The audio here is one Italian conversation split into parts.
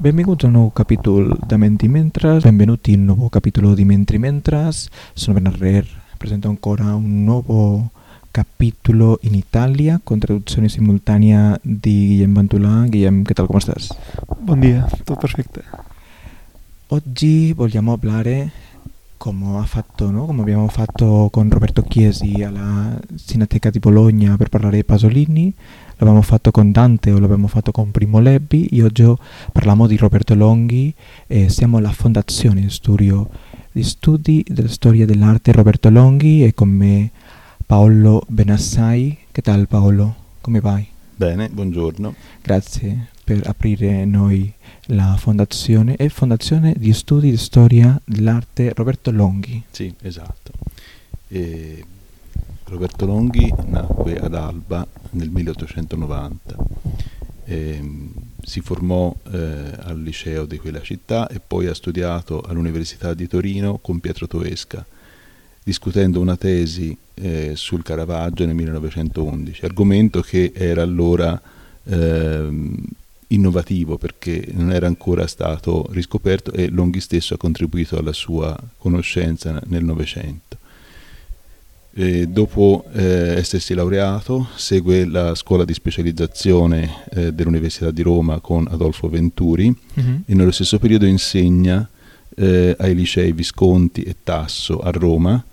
Benvenuti a un nuovo capitolo da Menti Mentras, benvenuti in un nuovo capitolo di Mentri Mentras. Sono Bernarder, presento ancora un nuovo capitolo in Italia con traduzione simultanea di Guillem Bantulà. Guillem, che tal, come stai? Buon dia, tutto perfetto. Oggi vogliamo parlare come, ha fatto, no? come abbiamo fatto con Roberto Chiesi alla Cineteca di Bologna per parlare di Pasolini l'abbiamo fatto con Dante o l'abbiamo fatto con Primo Levi e oggi parliamo di Roberto Longhi e siamo alla Fondazione di, studio, di Studi della Storia dell'Arte Roberto Longhi e con me Paolo Benassai. Che tal Paolo? Come vai? Bene, buongiorno. Grazie per aprire noi la fondazione. È Fondazione di Studi di Storia dell'Arte Roberto Longhi. Sì, esatto. E Roberto Longhi nacque ad Alba nel 1890. E, si formò eh, al liceo di quella città e poi ha studiato all'Università di Torino con Pietro Toesca, discutendo una tesi eh, sul Caravaggio nel 1911, argomento che era allora eh, innovativo perché non era ancora stato riscoperto e Longhi stesso ha contribuito alla sua conoscenza nel Novecento. E dopo eh, essersi laureato, segue la scuola di specializzazione eh, dell'Università di Roma con Adolfo Venturi uh-huh. e nello stesso periodo insegna eh, ai licei Visconti e Tasso a Roma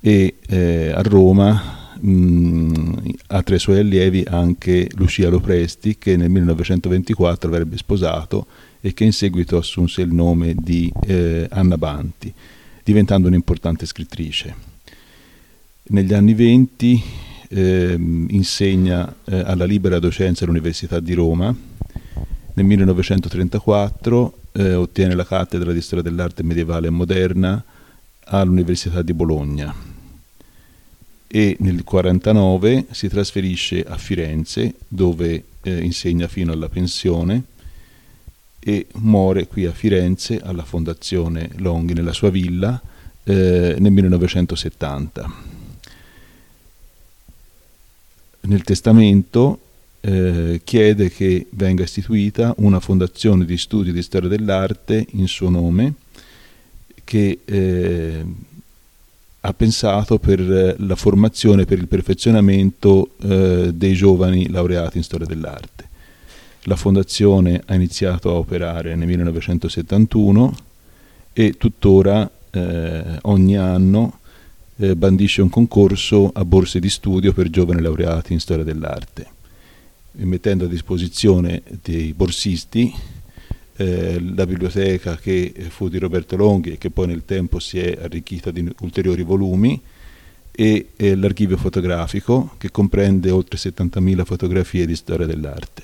e eh, a Roma mh, ha tra i suoi allievi anche Lucia Lopresti che nel 1924 avrebbe sposato e che in seguito assunse il nome di eh, Anna Banti, diventando un'importante scrittrice. Negli anni 20 eh, insegna eh, alla libera docenza all'Università di Roma. Nel 1934 eh, ottiene la cattedra di storia dell'arte medievale e moderna all'Università di Bologna e nel 1949 si trasferisce a Firenze dove eh, insegna fino alla pensione e muore qui a Firenze alla Fondazione Longhi nella sua villa eh, nel 1970 nel testamento eh, chiede che venga istituita una fondazione di studi di storia dell'arte in suo nome che eh, ha pensato per la formazione, per il perfezionamento eh, dei giovani laureati in storia dell'arte. La fondazione ha iniziato a operare nel 1971 e tuttora eh, ogni anno eh, bandisce un concorso a borse di studio per giovani laureati in storia dell'arte, mettendo a disposizione dei borsisti eh, la biblioteca che fu di Roberto Longhi e che poi nel tempo si è arricchita di ulteriori volumi e eh, l'archivio fotografico che comprende oltre 70.000 fotografie di storia dell'arte.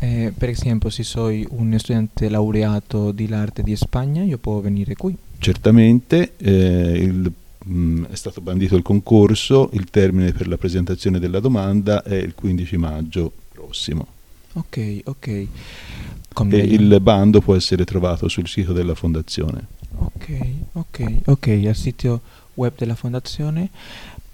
Eh, per esempio, se sono un studente laureato di arte di Spagna, io posso venire qui? Certamente, eh, il, mh, mm, è stato bandito il concorso, il termine per la presentazione della domanda è il 15 maggio prossimo. Ok, ok. Come e il bando può essere trovato sul sito della fondazione. Ok, ok, ok, al sito web della fondazione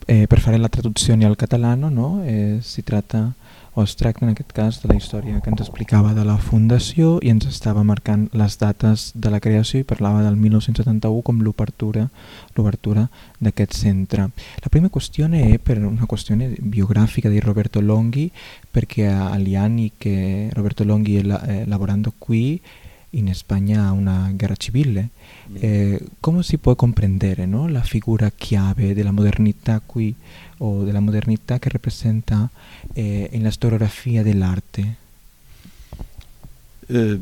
eh, per fare la traduzione al catalano, no? Eh, si tratta o es tracta en aquest cas de la història que ens explicava de la fundació i ens estava marcant les dates de la creació i parlava del 1971 com l'obertura l'obertura d'aquest centre. La prima qüestió è per una qüestió biogràfica di Roberto Longhi perché agli anni che Roberto Longhi eh, lavorando qui in Spagna una guerra civile. Mm. Eh, come si può comprendere no? la figura chiave della modernità qui o della modernità che rappresenta eh, nella storiografia dell'arte? Eh,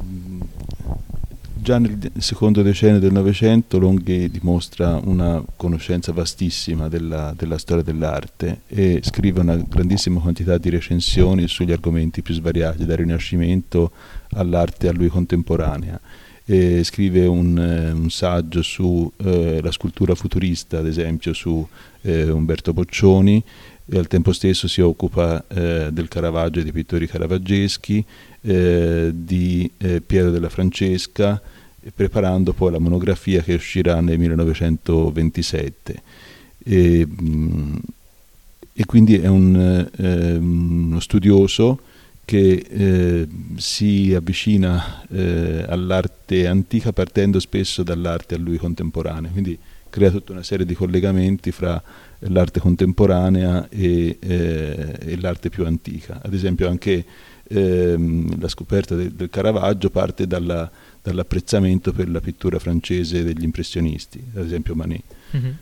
già nel secondo decennio del Novecento Longhi dimostra una conoscenza vastissima della, della, storia dell'arte e scrive una grandissima quantità di recensioni sugli argomenti più svariati, dal Rinascimento all'arte a lui contemporanea. E scrive un, eh, un saggio sulla eh, scultura futurista, ad esempio su eh, Umberto Boccioni, e al tempo stesso si occupa eh, del Caravaggio e dei pittori caravaggeschi, eh, di eh, Piero della Francesca, preparando poi la monografia che uscirà nel 1927. E, mh, e quindi è un, eh, uno studioso che eh, si avvicina eh, all'arte antica partendo spesso dall'arte a lui contemporanea, quindi crea tutta una serie di collegamenti fra l'arte contemporanea e, eh, e l'arte più antica. Ad esempio anche ehm, la scoperta de, del Caravaggio parte dalla, dall'apprezzamento per la pittura francese degli impressionisti, ad esempio Manet. Mm-hmm.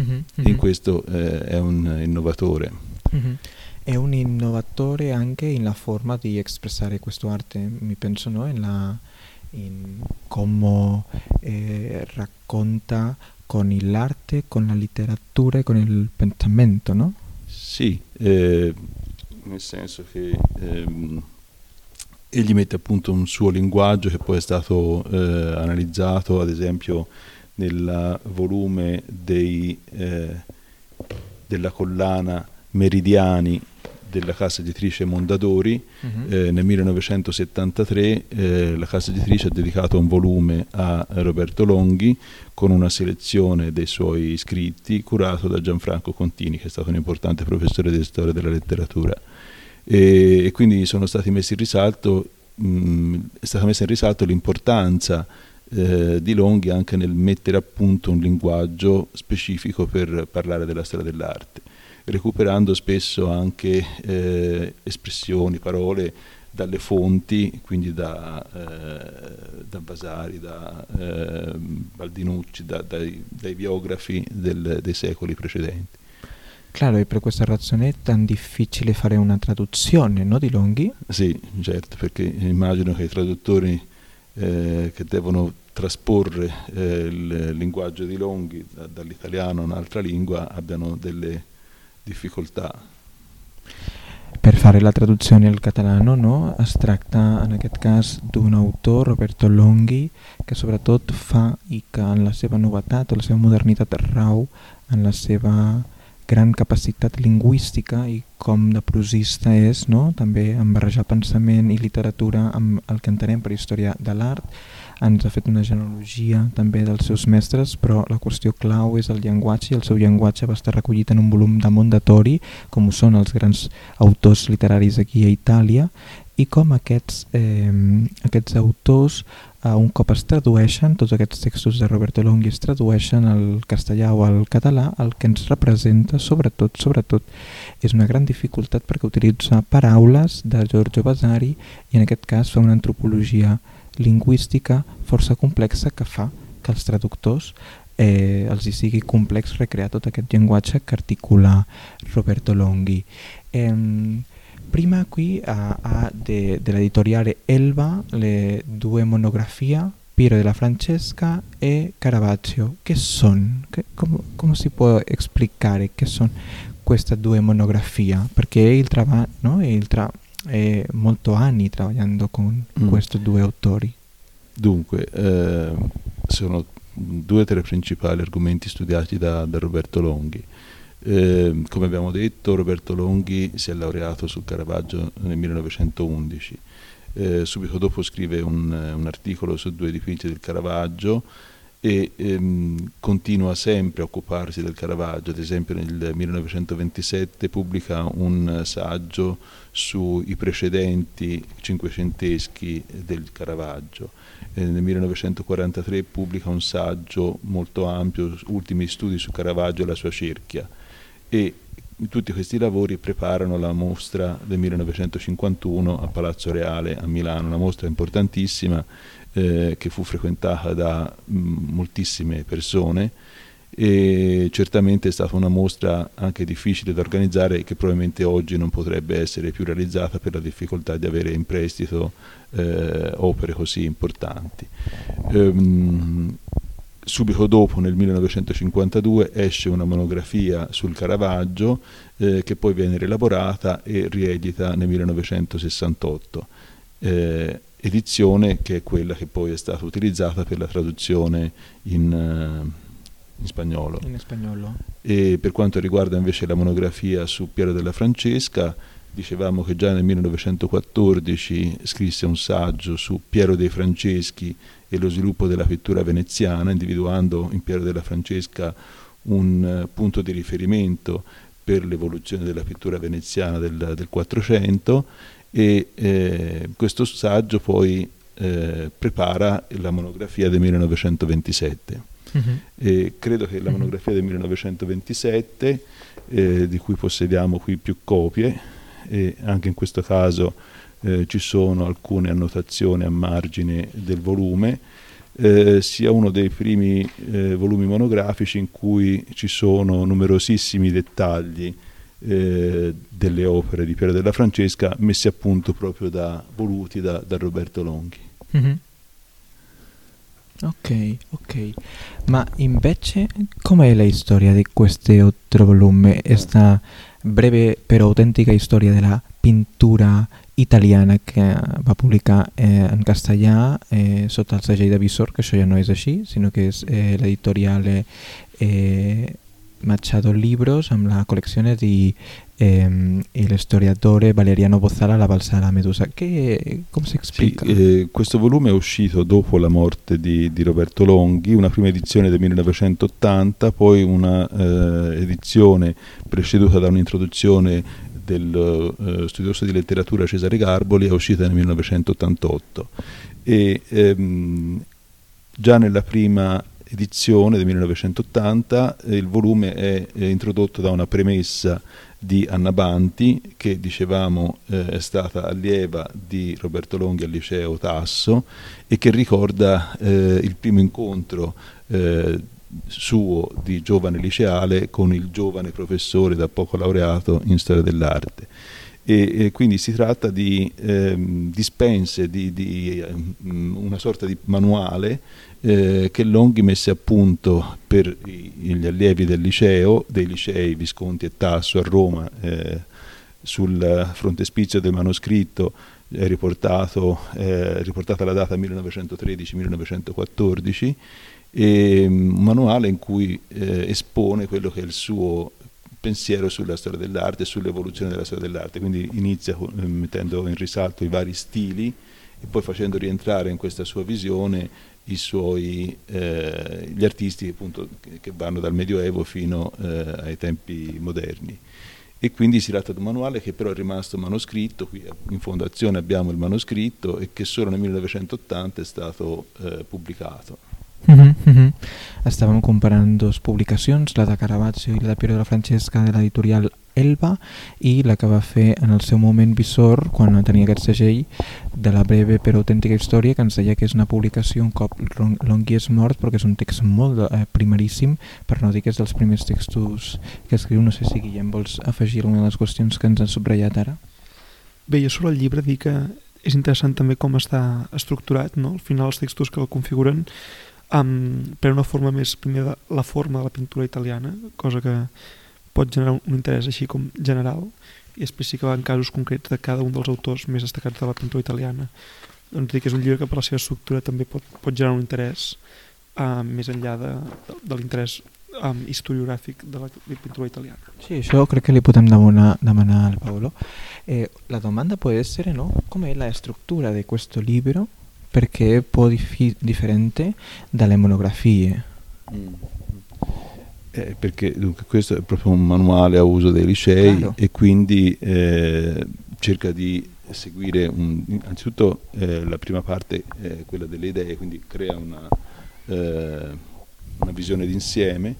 Mm-hmm. In questo eh, è un innovatore. Mm-hmm. È un innovatore anche nella forma di espressare questa arte, mi penso, no? in, la, in come eh, racconta con l'arte, con la letteratura e con il pensamento, no? Sì, eh, nel senso che ehm, egli mette appunto un suo linguaggio che poi è stato eh, analizzato, ad esempio, nel volume dei, eh, della collana Meridiani della casa editrice Mondadori. Uh-huh. Eh, nel 1973 eh, la casa editrice ha dedicato un volume a Roberto Longhi con una selezione dei suoi scritti curato da Gianfranco Contini, che è stato un importante professore di storia della letteratura. E, e quindi sono stati messi in risalto, mh, è stata messa in risalto l'importanza eh, di Longhi anche nel mettere a punto un linguaggio specifico per parlare della storia dell'arte recuperando spesso anche eh, espressioni, parole dalle fonti, quindi da, eh, da Vasari, da eh, Baldinucci, da, dai, dai, biografi del, dei secoli precedenti. Claro, e per questa ragione è tan difficile fare una traduzione no, di Longhi? Sì, certo, perché immagino che i traduttori eh, che devono trasporre eh, il linguaggio di Longhi da, dall'italiano a un'altra lingua abbiano delle difficoltà. Per fare la traduzione al catalano no, es tracta en aquest cas d'un autor, Roberto Longhi, que sobretot fa i que en la seva novetat o la seva modernitat rau en la seva gran capacitat lingüística i com de prosista és, no? també en barrejar pensament i literatura amb el que entenem per història de l'art, ens ha fet una genealogia també dels seus mestres, però la qüestió clau és el llenguatge i el seu llenguatge va estar recollit en un volum de Mondatori, com ho són els grans autors literaris aquí a Itàlia, i com aquests, eh, aquests autors eh, un cop es tradueixen, tots aquests textos de Roberto Longhi es tradueixen al castellà o al català, el que ens representa sobretot, sobretot és una gran dificultat perquè utilitza paraules de Giorgio Vasari i en aquest cas fa una antropologia lingüística força complexa que fa que els traductors eh, els hi sigui complex recrear tot aquest llenguatge que articula Roberto Longhi. Eh, prima qui a, a de, de l'editoriale Elba le due monografie Piero della Francesca e Caravaggio. Che sono? Che, come, si può spiegare che sono queste due monografie? Perché il traballo, no? il tra e molto anni lavorando con mm. questi due autori. Dunque, eh, sono due tra i principali argomenti studiati da, da Roberto Longhi. Eh, come abbiamo detto, Roberto Longhi si è laureato sul Caravaggio nel 1911. Eh, subito dopo scrive un, un, articolo su due dipinti del Caravaggio e ehm, continua sempre a occuparsi del Caravaggio, ad esempio nel 1927 pubblica un saggio sui precedenti cinquecenteschi del Caravaggio, eh, nel 1943 pubblica un saggio molto ampio, Ultimi studi su Caravaggio e la sua cerchia. E tutti questi lavori preparano la mostra del 1951 a Palazzo Reale a Milano, una mostra importantissima eh, che fu frequentata da mh, mm, moltissime persone e certamente è stata una mostra anche difficile da organizzare che probabilmente oggi non potrebbe essere più realizzata per la difficoltà di avere in prestito eh, opere così importanti. Um, subito dopo, nel 1952, esce una monografia sul Caravaggio eh, che poi viene rielaborata e riedita nel 1968. Eh, edizione che è quella che poi è stata utilizzata per la traduzione in, uh, in, spagnolo. in spagnolo. E per quanto riguarda invece la monografia su Piero della Francesca, dicevamo che già nel 1914 scrisse un saggio su Piero dei Franceschi e lo sviluppo della pittura veneziana, individuando in Piero della Francesca un uh, punto di riferimento per l'evoluzione della pittura veneziana del, del 400 e eh, questo saggio poi eh, prepara la monografia del 1927. Uh-huh. Credo che la monografia del 1927, eh, di cui possediamo qui più copie, e anche in questo caso eh, ci sono alcune annotazioni a margine del volume, eh, sia uno dei primi eh, volumi monografici in cui ci sono numerosissimi dettagli eh, delle opere di Piero della Francesca messi a punto proprio da, voluti da, da Roberto Longhi. Mm-hmm. Ok, ok. Ma invece com'è la storia di questo altro volume? Questa breve però autentica storia della pittura italiana que va publicar eh, en castellà eh, sota el segell de Visor, que això ja no és així, sinó que eh, l'editorial eh, Machado Libros amb la collezione di eh, il storiatore Valeriano Bozzala La balsa alla Medusa. Che, come si spiega? Sì, eh, questo volume è uscito dopo la morte di, di, Roberto Longhi, una prima edizione del 1980, poi una eh, edizione preceduta da un'introduzione del eh, studioso di letteratura Cesare Garboli è uscita nel 1988 e ehm, già nella prima edizione del 1980 eh, il volume è, è, introdotto da una premessa di Anna Banti che dicevamo eh, è stata allieva di Roberto Longhi al liceo Tasso e che ricorda eh, il primo incontro eh, suo di giovane liceale con il giovane professore da poco laureato in storia dell'arte. E, e quindi si tratta di ehm, dispense, di, di um, una sorta di manuale eh, che Longhi messe a punto per gli allievi del liceo, dei licei Visconti e Tasso a Roma, eh, sul frontespizio del manoscritto è riportato, eh, riportata la data 1913-1914 e mm, un manuale in cui eh, espone quello che è il suo pensiero sulla storia dell'arte e sull'evoluzione della storia dell'arte, quindi inizia eh, mettendo in risalto i vari stili e poi facendo rientrare in questa sua visione suoi, eh, gli artisti appunto, che vanno dal Medioevo fino eh, ai tempi moderni. E quindi si tratta di un manuale che però è rimasto manoscritto, qui in fondazione abbiamo il manoscritto e che solo nel 1980 è stato eh, pubblicato. Uh -huh, uh -huh. Estàvem comparant la de Caravaggio i la de Piero de la Francesca de l'editorial Elba i la que va fer en el seu moment Visor quan tenia aquest segell de la breve però autèntica història que ens deia que és una publicació un cop Longhi és mort perquè és un text molt eh, primeríssim per no dir que és dels primers textos que escriu no sé si Guillem vols afegir alguna de les qüestions que ens han subratllat ara Bé, jo sobre el llibre dic que és interessant també com està estructurat no? al final els textos que el configuren um, per una forma més, primer, de la forma de la pintura italiana, cosa que pot generar un, interès així com general, i després sí que va en casos concrets de cada un dels autors més destacats de la pintura italiana. Doncs dic que és un llibre que per la seva estructura també pot, pot generar un interès uh, més enllà de, de, de l'interès um, historiogràfic de la de pintura italiana. Sí, això crec que li podem demanar, demanar al Paolo. Eh, la domanda può essere, no? Come la struttura di questo libro perché è un po' dif- differente dalle monografie. Mm. Eh, perché dunque, questo è proprio un manuale a uso dei licei claro. e quindi eh, cerca di seguire un, innanzitutto eh, la prima parte è quella delle idee, quindi crea una, eh, una visione d'insieme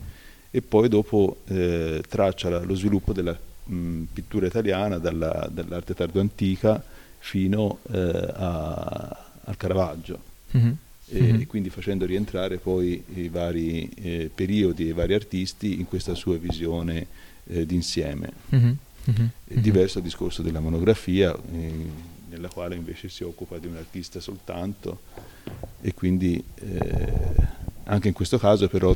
e poi dopo eh, traccia la, lo sviluppo della mh, pittura italiana dalla, dall'arte tardo-antica fino eh, a al Caravaggio. Mm-hmm. E, mm-hmm. quindi facendo rientrare poi i vari eh, periodi e i vari artisti in questa sua visione eh, d'insieme. Mm-hmm. È diverso il discorso della monografia, eh, nella quale invece si occupa di un artista soltanto e quindi eh, anche in questo caso però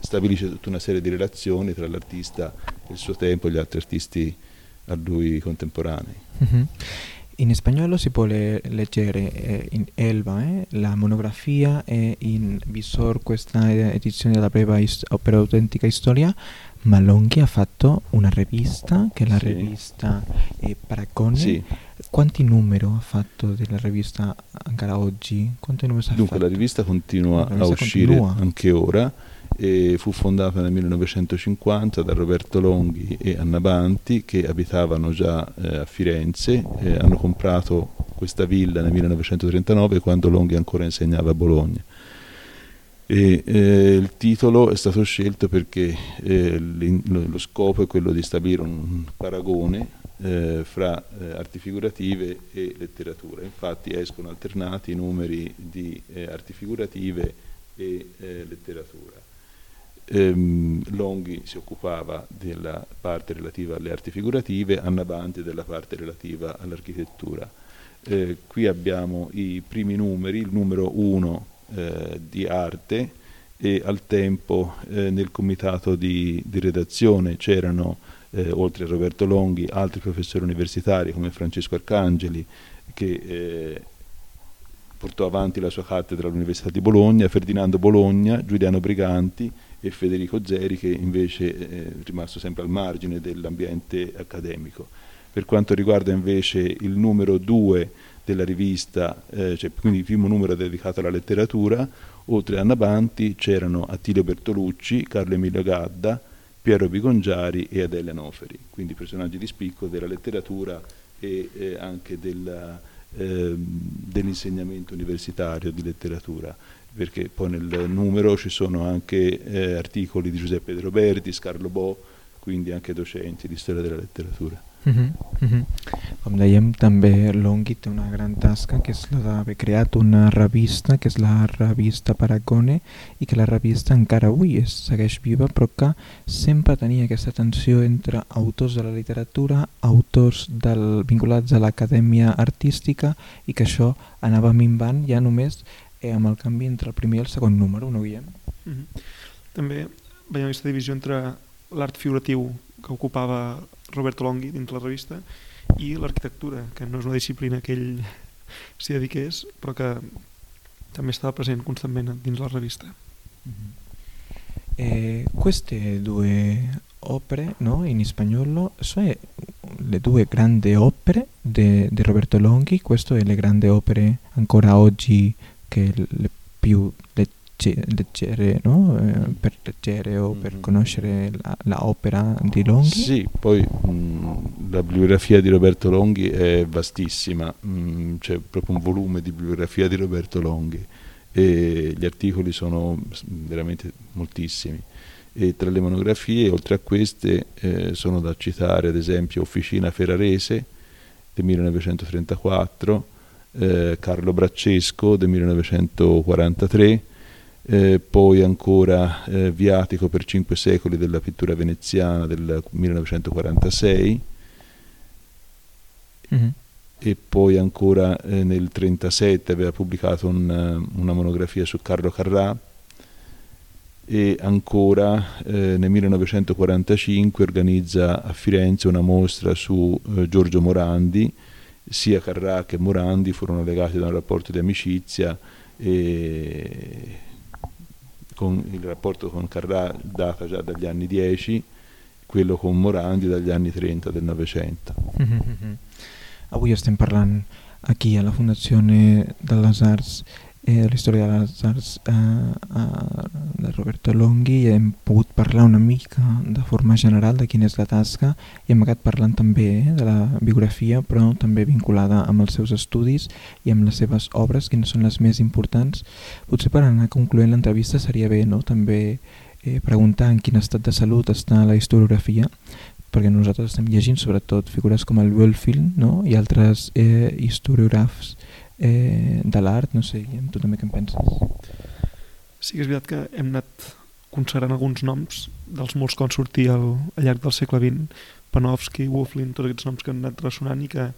stabilisce tutta una serie di relazioni tra l'artista e il suo tempo e gli altri artisti a lui contemporanei. In spagnolo si può le leggere eh, in Elba eh, la monografia e in Visor questa edizione della breve opera autentica storia, ma Longhi ha fatto una rivista che è la sì. rivista eh, Paragone. Sì. Quanti numeri ha fatto della rivista ancora oggi? Dunque la rivista continua la rivista a uscire continua. anche ora fu fondata nel 1950 da Roberto Longhi e Anna Banti che abitavano già eh, a Firenze, eh, hanno comprato questa villa nel 1939 quando Longhi ancora insegnava a Bologna. E, eh, il titolo è stato scelto perché eh, lo scopo è quello di stabilire un paragone eh, fra eh, arti figurative e letteratura. Infatti escono alternati i numeri di arti figurative e letteratura. Ehm, Longhi si occupava della parte relativa alle arti figurative, Anna Banti della parte relativa all'architettura. Eh, qui abbiamo i primi numeri, il numero 1 eh, di arte e al tempo nel comitato di, di redazione c'erano eh, oltre a Roberto Longhi, altri professori universitari come Francesco Arcangeli, che eh, portò avanti la sua cattedra all'Università di Bologna, Ferdinando Bologna, Giuliano Briganti e Federico Zeri, che invece è rimasto sempre al margine dell'ambiente accademico. Per quanto riguarda invece il numero 2 della rivista, eh, cioè quindi il primo numero dedicato alla letteratura, oltre a Nabanti c'erano Attilio Bertolucci, Carlo Emilio Gadda, Piero Bigongiari e Adele Noferi, quindi personaggi di spicco della letteratura e eh, anche della, eh, dell'insegnamento universitario di letteratura, perché poi nel numero ci sono anche eh, articoli di Giuseppe De Roberti, Scarlo Bo, quindi anche docenti di storia della letteratura. Uh -huh. Com dèiem, també Longhi té una gran tasca, que és la d'haver creat una revista, que és la revista Paragone, i que la revista encara avui és, segueix viva, però que sempre tenia aquesta tensió entre autors de la literatura, autors del, vinculats a l'acadèmia artística, i que això anava minvant ja només eh, amb el canvi entre el primer i el segon número, no veiem? Uh -huh. També veiem aquesta divisió entre l'art figuratiu que ocupava Roberto Longhi dins la revista i l'arquitectura, que no és una disciplina que ell s'hi dediqués, però que també estava present constantment dins la rivista. Mm -hmm. eh, queste due opere no, in spagnolo sono le due grandi opere di Roberto Longhi, queste sono le grandi opere ancora oggi che le più le leggere, no? eh, per leggere o per mm. conoscere la, la, opera di Longhi? Sì, poi mh, mm, la bibliografia di Roberto Longhi è vastissima, mh, mm, c'è proprio un volume di bibliografia di Roberto Longhi e gli articoli sono veramente moltissimi. E tra le monografie, oltre a queste, eh, sono da citare ad esempio Officina Ferrarese del 1934, eh, Carlo Braccesco del 1943, eh, poi ancora eh, viatico per cinque secoli della pittura veneziana del 1946 mm-hmm. e poi ancora eh, nel 1937 aveva pubblicato un, una monografia su Carlo Carrà e ancora eh, nel 1945 organizza a Firenze una mostra su eh, Giorgio Morandi sia Carrà che Morandi furono legati da un rapporto di amicizia e con il rapporto con Carrà data già dagli anni 10, quello con Morandi dagli anni 30 del Novecento. Mm -hmm. Avui estem parlant aquí a la Fundazione de les Arts eh, la història de les arts eh, eh, de Roberto Longhi i hem pogut parlar una mica de forma general de quina és la tasca i hem acabat parlant també eh, de la biografia però també vinculada amb els seus estudis i amb les seves obres, quines són les més importants. Potser per anar concloent l'entrevista seria bé no? també eh, preguntar en quin estat de salut està la historiografia perquè nosaltres estem llegint sobretot figures com el Wölfil no? i altres eh, historiògrafs eh, de l'art, no sé, i tu també què en penses? Sí que és veritat que hem anat consagrant alguns noms dels molts que van sortir al, al llarg del segle XX, Panofsky, Wolflin, tots aquests noms que han anat ressonant i que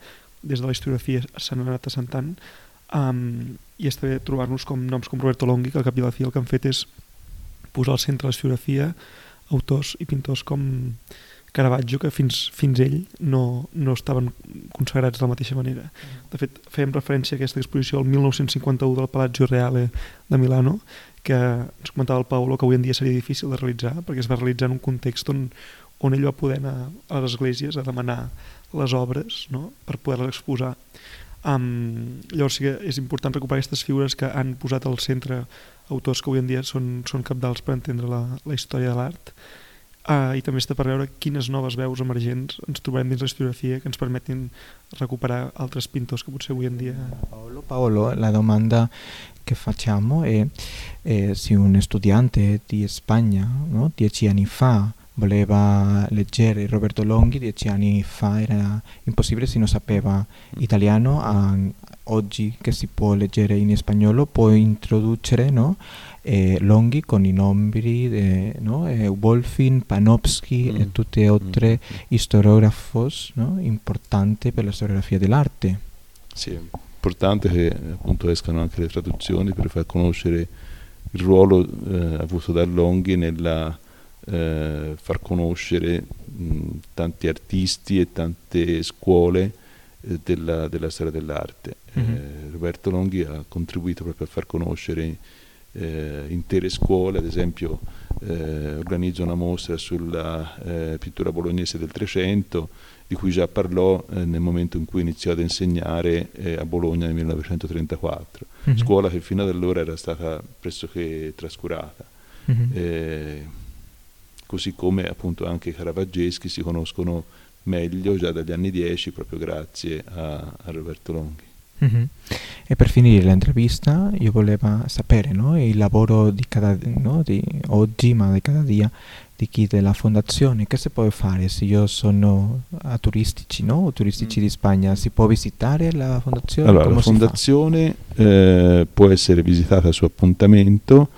des de la historiografia s'han anat assentant um, i està bé trobar-nos com noms com Roberto Longhi que al cap i la fi el que han fet és posar al centre de la historiografia autors i pintors com Caravaggio, que fins, fins ell no, no estaven consagrats de la mateixa manera. De fet, fèiem referència a aquesta exposició al 1951 del Palazzo Reale de Milano, que ens comentava el Paolo que avui en dia seria difícil de realitzar, perquè es va realitzar en un context on, on ell va poder anar a les esglésies a demanar les obres no? per poder-les exposar. Um, llavors sí que és important recuperar aquestes figures que han posat al centre autors que avui en dia són, són capdals per entendre la, la història de l'art uh, i també està per veure quines noves veus emergents ens trobarem dins la historiografia que ens permetin recuperar altres pintors che potser avui en dia... Paolo, Paolo la domanda che facciamo è, è se un studente di Spagna no, dieci anni fa voleva leggere Roberto Longhi dieci anni fa era impossibile se non sapeva mm. italiano a, oggi che si può leggere in spagnolo può introdurre no? eh, Longhi con i nomi de, no? eh, Wolfin, Panofsky mm. e tutti altri mm. historiografos no? importanti per la storiografia dell'arte. Sì, è importante che appunto escano anche le traduzioni per far conoscere il ruolo eh, avuto da Longhi nella eh, far conoscere mh, tanti artisti e tante scuole eh, della, della, storia dell'arte. Mm-hmm. Roberto Longhi ha contribuito proprio a far conoscere eh, intere scuole, ad esempio eh, organizza una mostra sulla eh, pittura bolognese del Trecento, di cui già parlò eh, nel momento in cui iniziò ad insegnare eh, a Bologna nel 1934, mm-hmm. scuola che fino ad allora era stata pressoché trascurata. Mm-hmm. Così come appunto anche i caravaggeschi si conoscono meglio già dagli anni 10 proprio grazie a, a Roberto Longhi. Mm-hmm. E per finire l'intervista io volevo sapere no, il lavoro di, cada, no, di oggi, ma di cada dia, di chi della fondazione, che si può fare se io sono a turistici, no? turistici mm. di Spagna, si può visitare la fondazione? Allora, Come la fondazione eh, può essere visitata su appuntamento,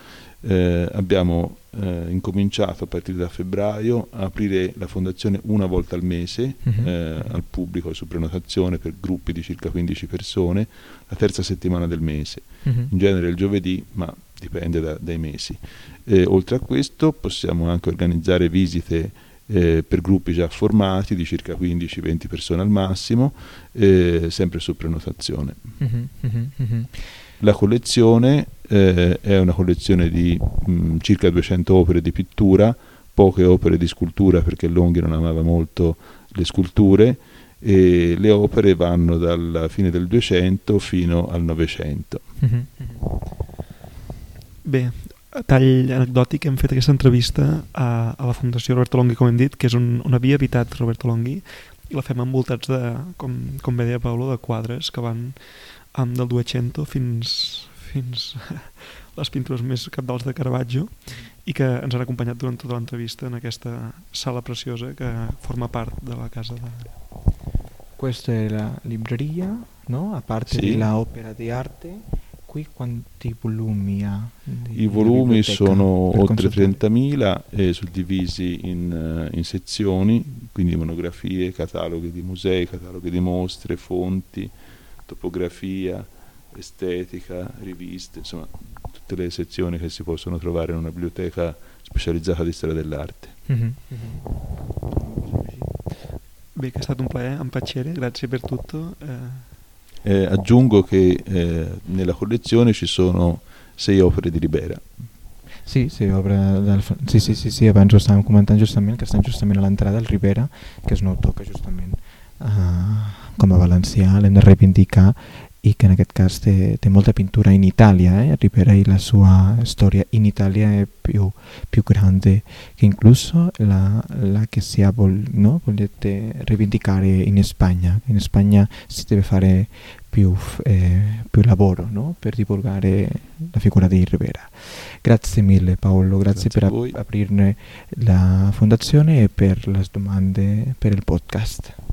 eh, abbiamo eh, incominciato a partire da febbraio a aprire la fondazione una volta al mese uh-huh. eh, al pubblico su prenotazione per gruppi di circa 15 persone la terza settimana del mese, uh-huh. in genere il giovedì ma dipende da, dai mesi. Eh, oltre a questo possiamo anche organizzare visite eh, per gruppi già formati di circa 15-20 persone al massimo, eh, sempre su prenotazione. Uh-huh. La collezione eh, è una collezione di mh, mm, circa 200 opere di pittura, poche opere di scultura perché Longhi non amava molto le sculture e le opere vanno dalla fine del 200 fino al 900. Mm-hmm. Bé, tall anecdòtic, hem fet aquesta entrevista a, a la Fundació Roberto Longhi, com hem dit, que és un, on havia habitat Roberto Longhi, i la fem envoltats de, com, com bé deia Paolo, de quadres que van um, del 200 fins, fins les pintures més capdals de Caravaggio i que ens han acompanyat durant tota l'entrevista en aquesta sala preciosa que forma part de la casa de... Questa è la libreria, no? A parte sì. l'opera di arte, qui quanti volumi ha? I volumi sono oltre 30.000 e suddivisi in, in, sezioni, quindi monografie, cataloghi di musei, cataloghi di mostre, fonti, topografia, estetica, riviste, insomma tutte le sezioni che si possono trovare in una biblioteca specializzata di storia dell'arte. Mm-hmm. Beh, che è stato un placer, un piacere, grazie per tutto. Eh. Eh, aggiungo che eh, nella collezione ci sono sei opere di Ribera. Sí, sí, opere del, sí, sí, sí, sí, abans ho estàvem comentant justament, que estan justament a l'entrada del Ribera, que és un autor que justament uh, com a valencià l'hem de reivindicar i che in aquest cas té, té molta pintura in Italia, eh? Rivera e la sua storia in Italia è più, più grande che incluso la, la che si ha vol, no? volete rivendicare in Spagna. In Spagna si deve fare più, eh, più lavoro no? per divulgare la figura di Rivera. Grazie mille Paolo, grazie, grazie per ap- aprirne la fondazione e per le domande per il podcast.